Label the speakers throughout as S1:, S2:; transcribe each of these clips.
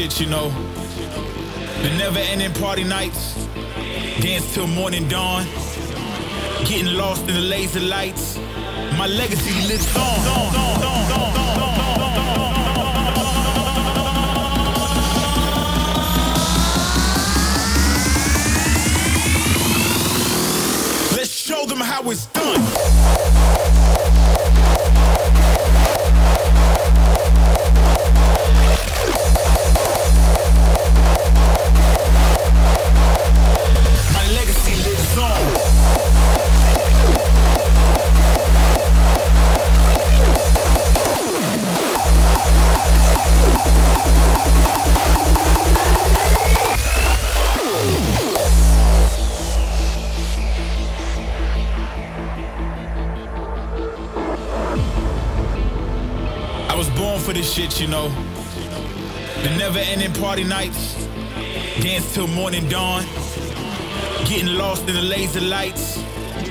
S1: shit, you know. The never ending party nights, dance till morning dawn, getting lost in the laser lights. My legacy lives on. Let's show them how it's done. Till morning dawn, getting lost in the laser lights,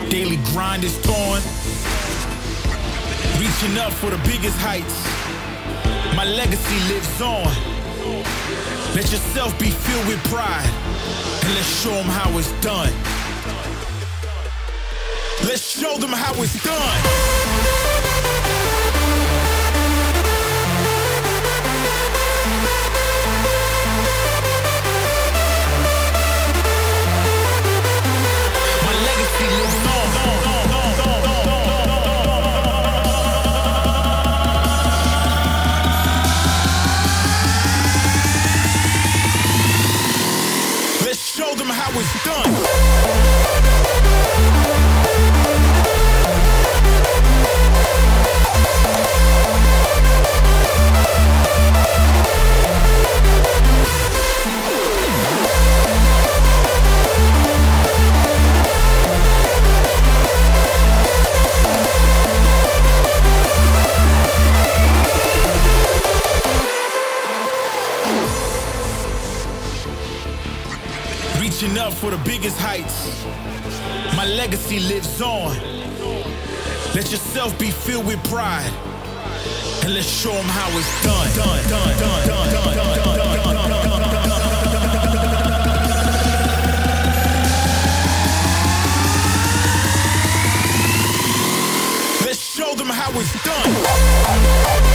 S1: daily grind is torn, reaching up for the biggest heights. My legacy lives on. Let yourself be filled with pride, and let's show them how it's done. Let's show them how it's done. Lives on. Let yourself be filled with pride. And let's show them how it's done. Done, done, done, done, done, done, done, done, done, show them how it's done.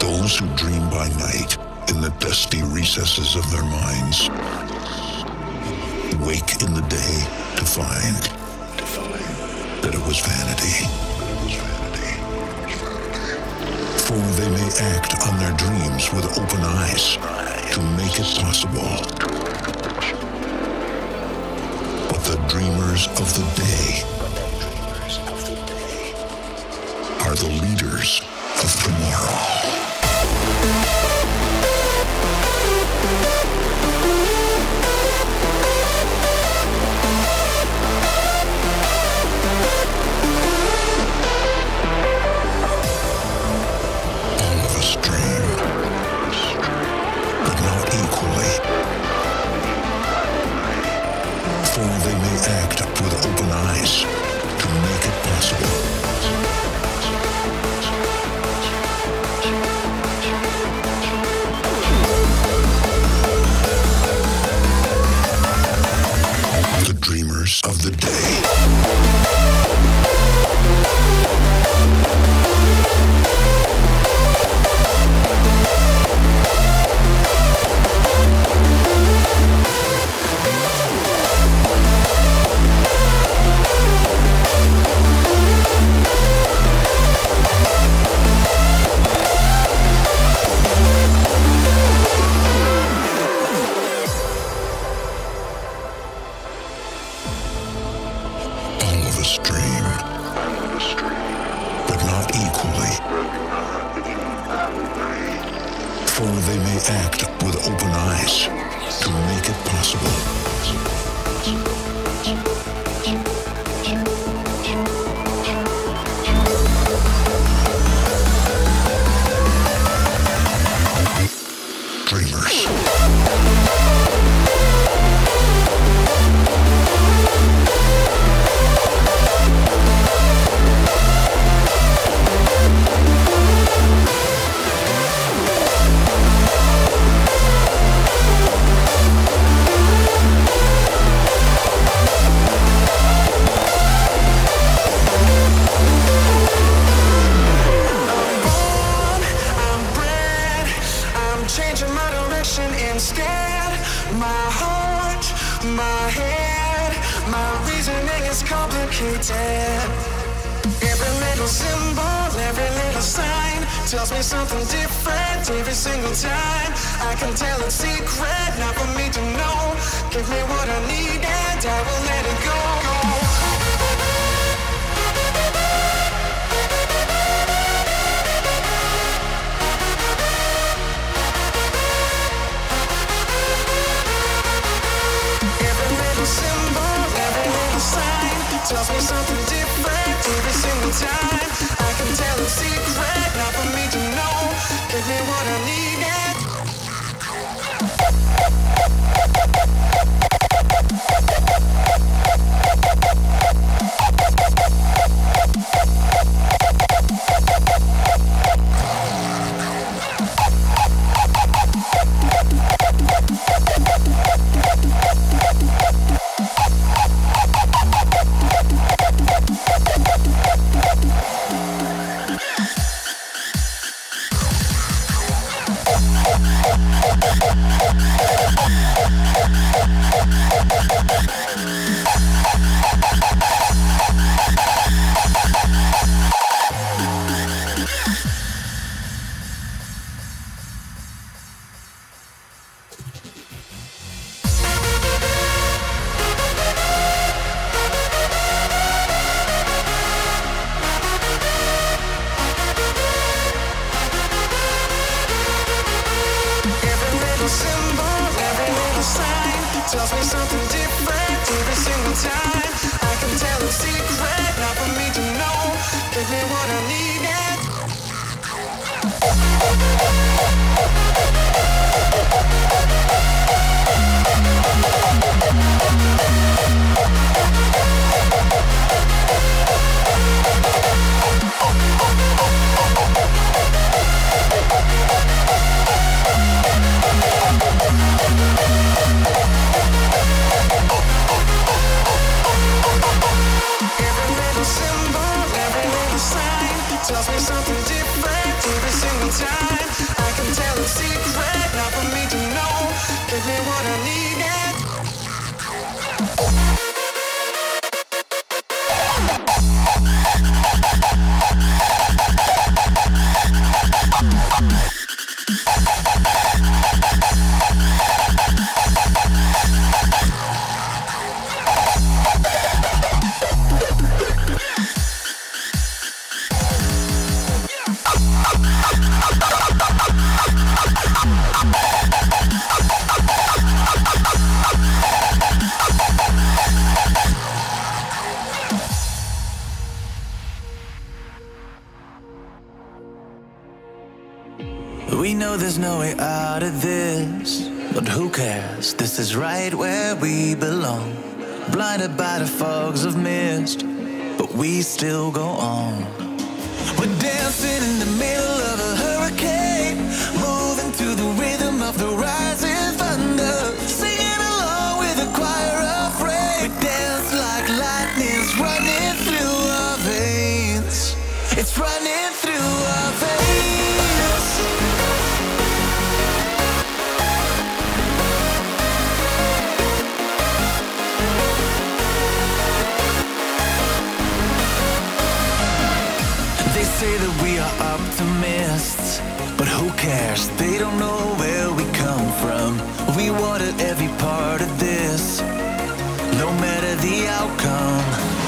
S2: Those who dream by night in the dusty recesses of their minds wake in the day to find that it was vanity. For they may act on their dreams with open eyes to make it possible. But the dreamers of the day are the leaders of tomorrow. They
S3: say that we are optimists, but who cares? They don't know where we come from. We wanted every part of this, no matter the outcome.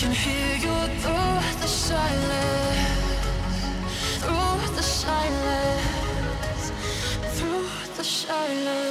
S4: can hear you through the silence, through the silence, through the silence.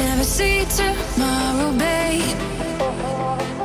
S4: Never see tomorrow, babe.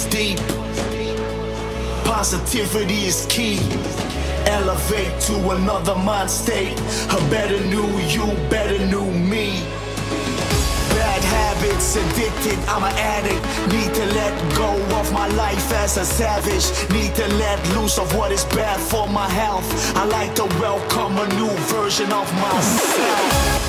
S5: deep. Positivity is key. Elevate to another mind state. A better new you, better new me. Bad habits, addicted, I'm an addict. Need to let go of my life as a savage. Need to let loose of what is bad for my health. I like to welcome a new version of myself.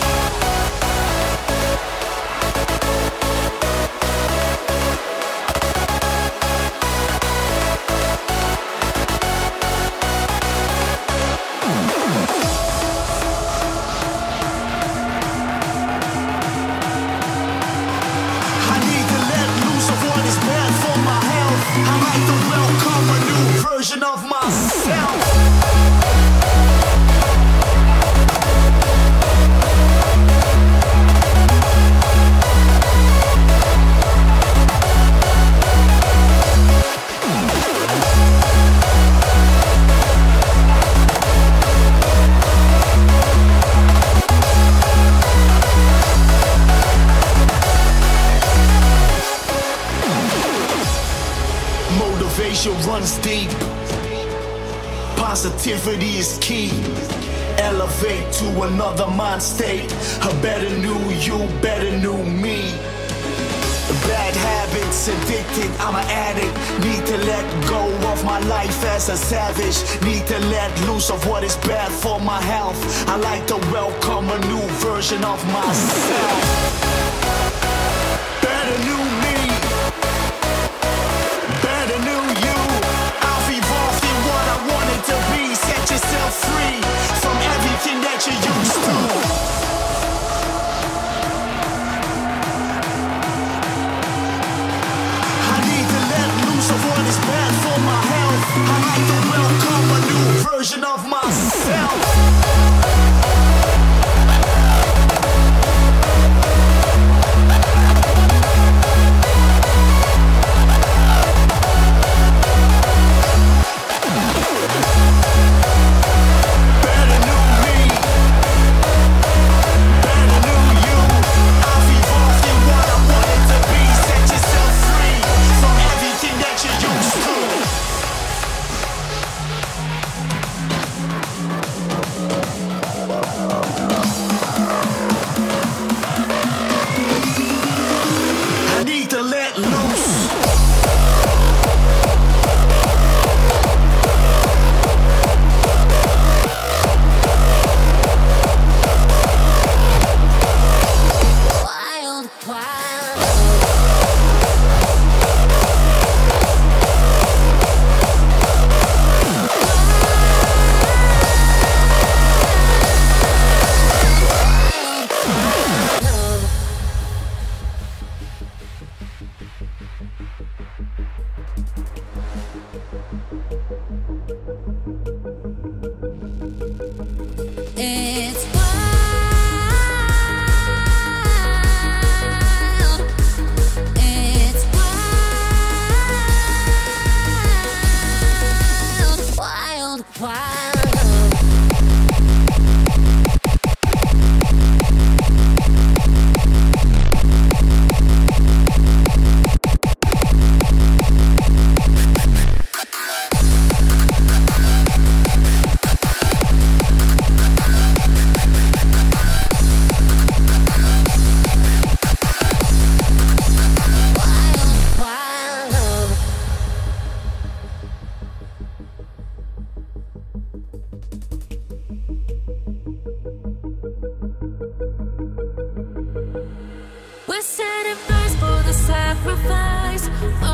S5: Activity is key. Elevate to another mind state. A better new you, better new me. Bad habits, addicted, I'm an addict. Need to let go of my life as a savage. Need to let loose of what is bad for my health. I like to welcome a new version of myself. those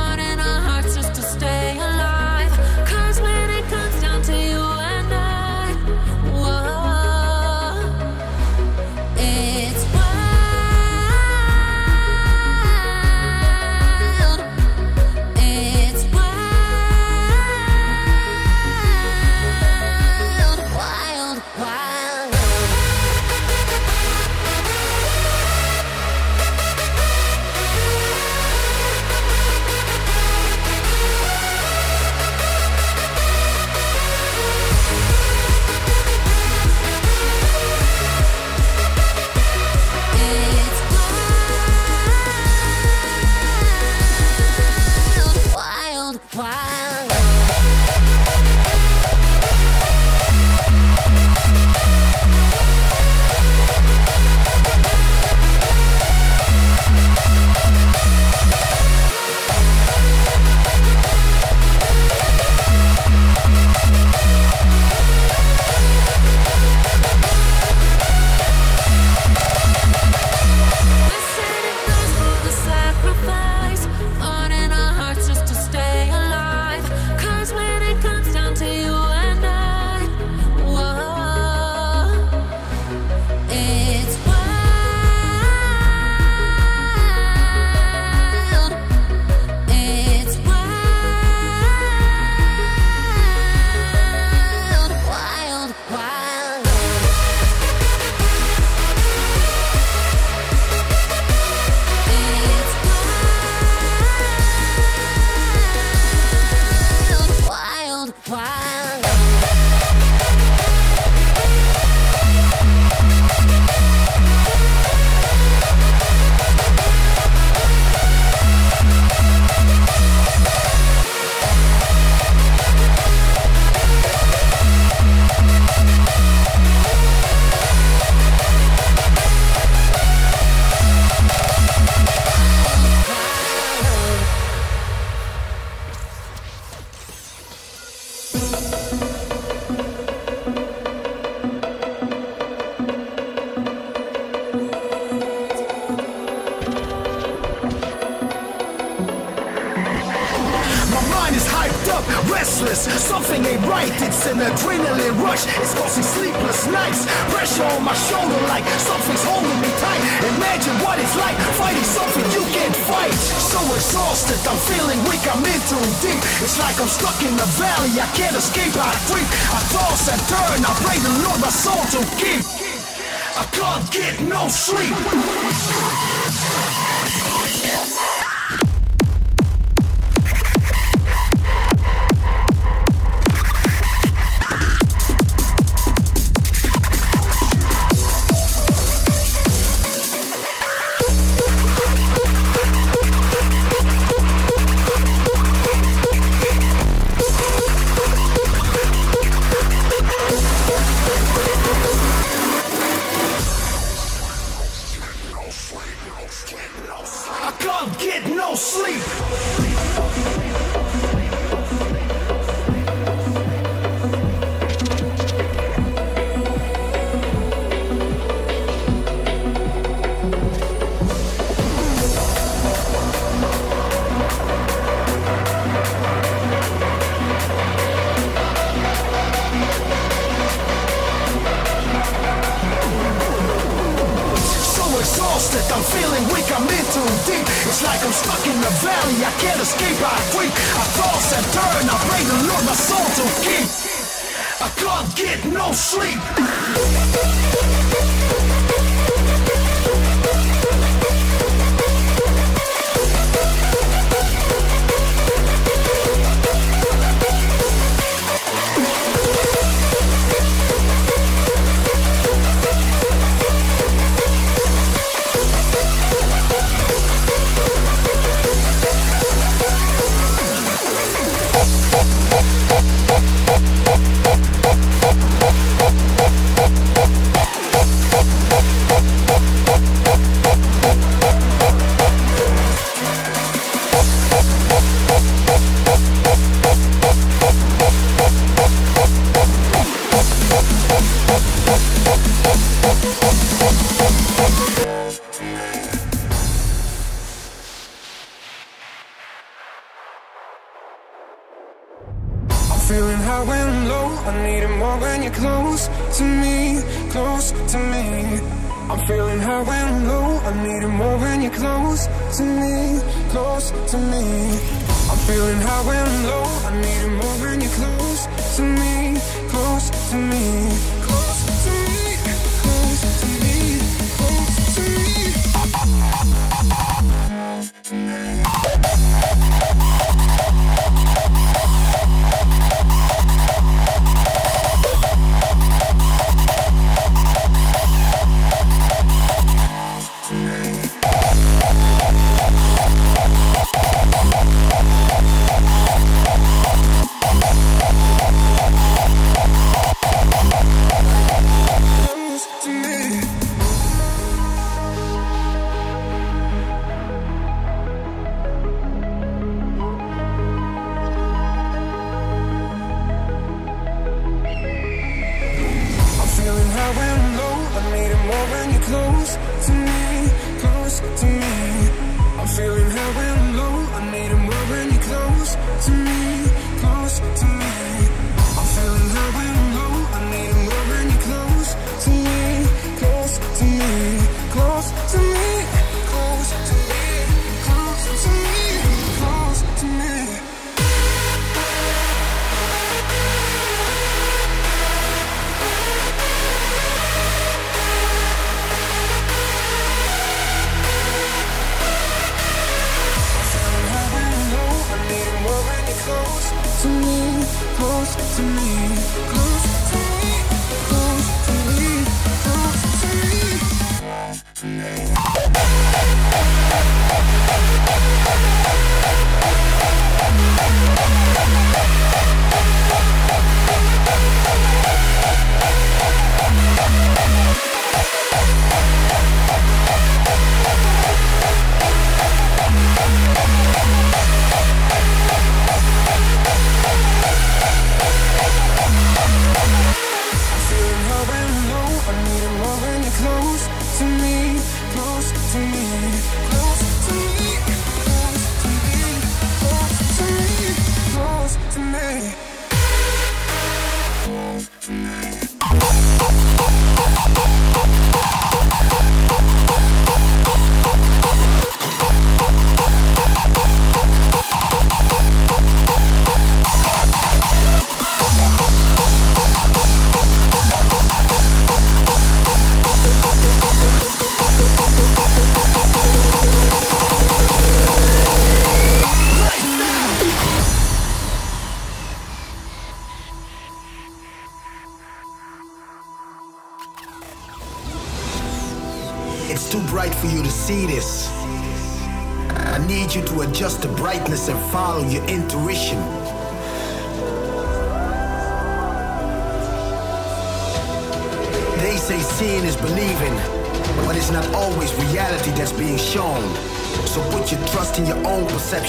S5: I
S6: can't get no sleep.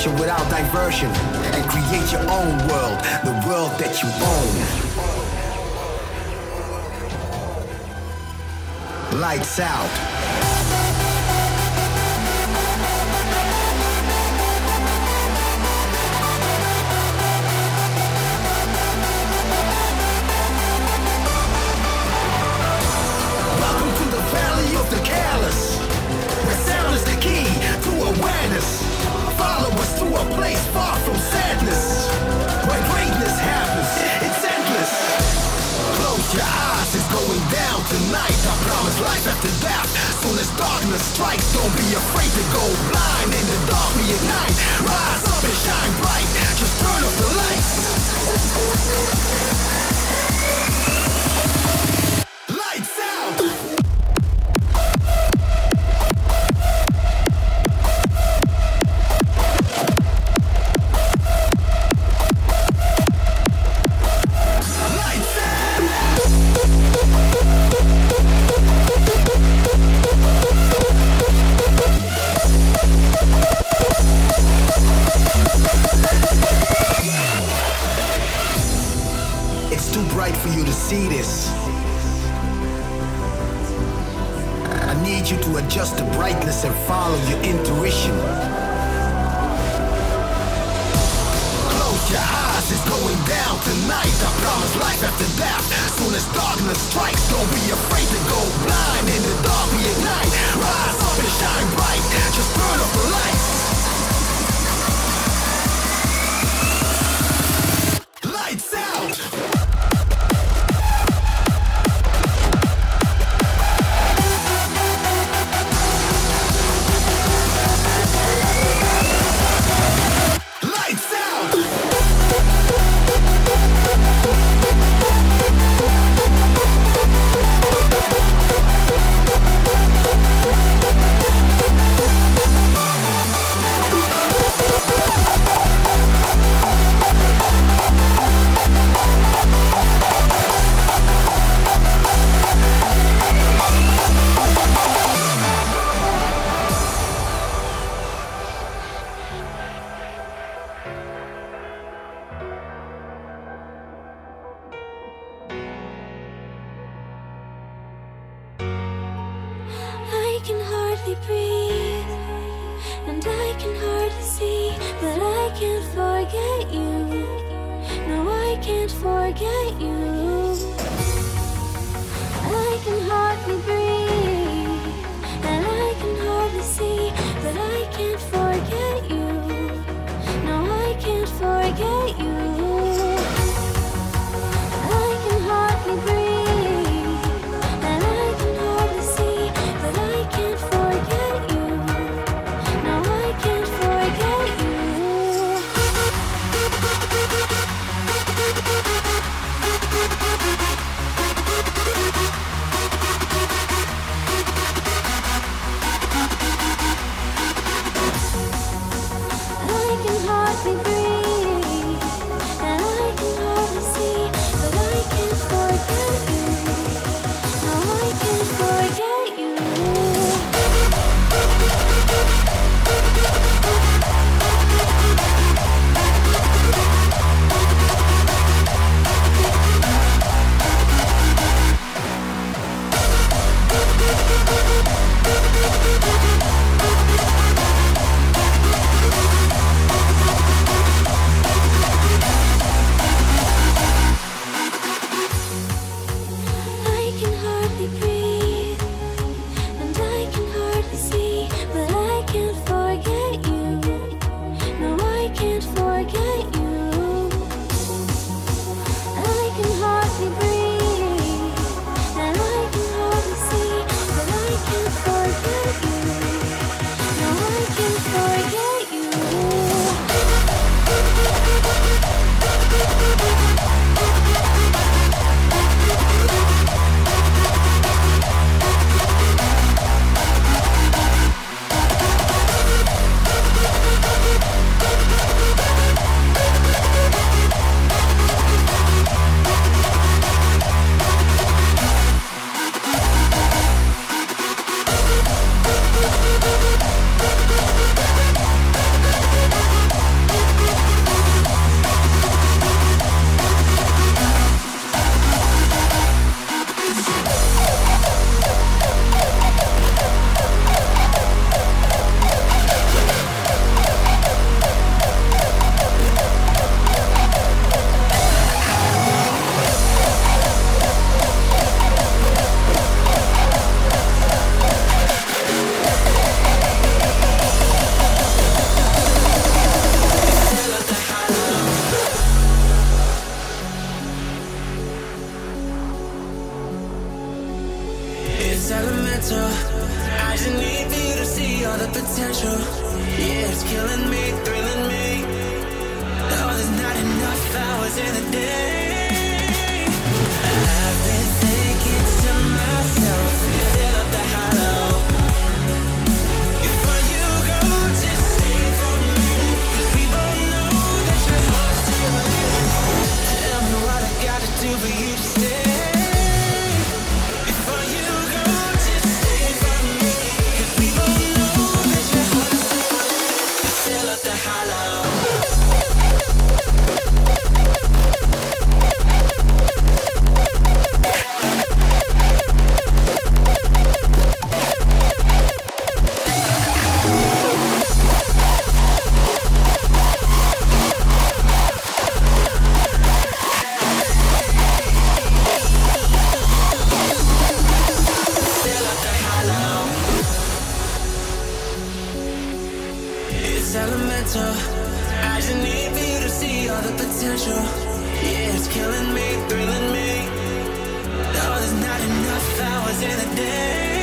S6: without diversion and create your own world, the world that you own. Lights out. strikes. Don't be afraid to go blind in the dark. We ignite, rise up and shine bright. Just turn off the lights. it's elemental. I just need for you to see all the
S7: potential. Yeah, it's killing me, thrilling me. No, there's not enough hours in the day.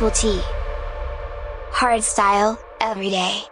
S8: Triple T. Hard style, every day.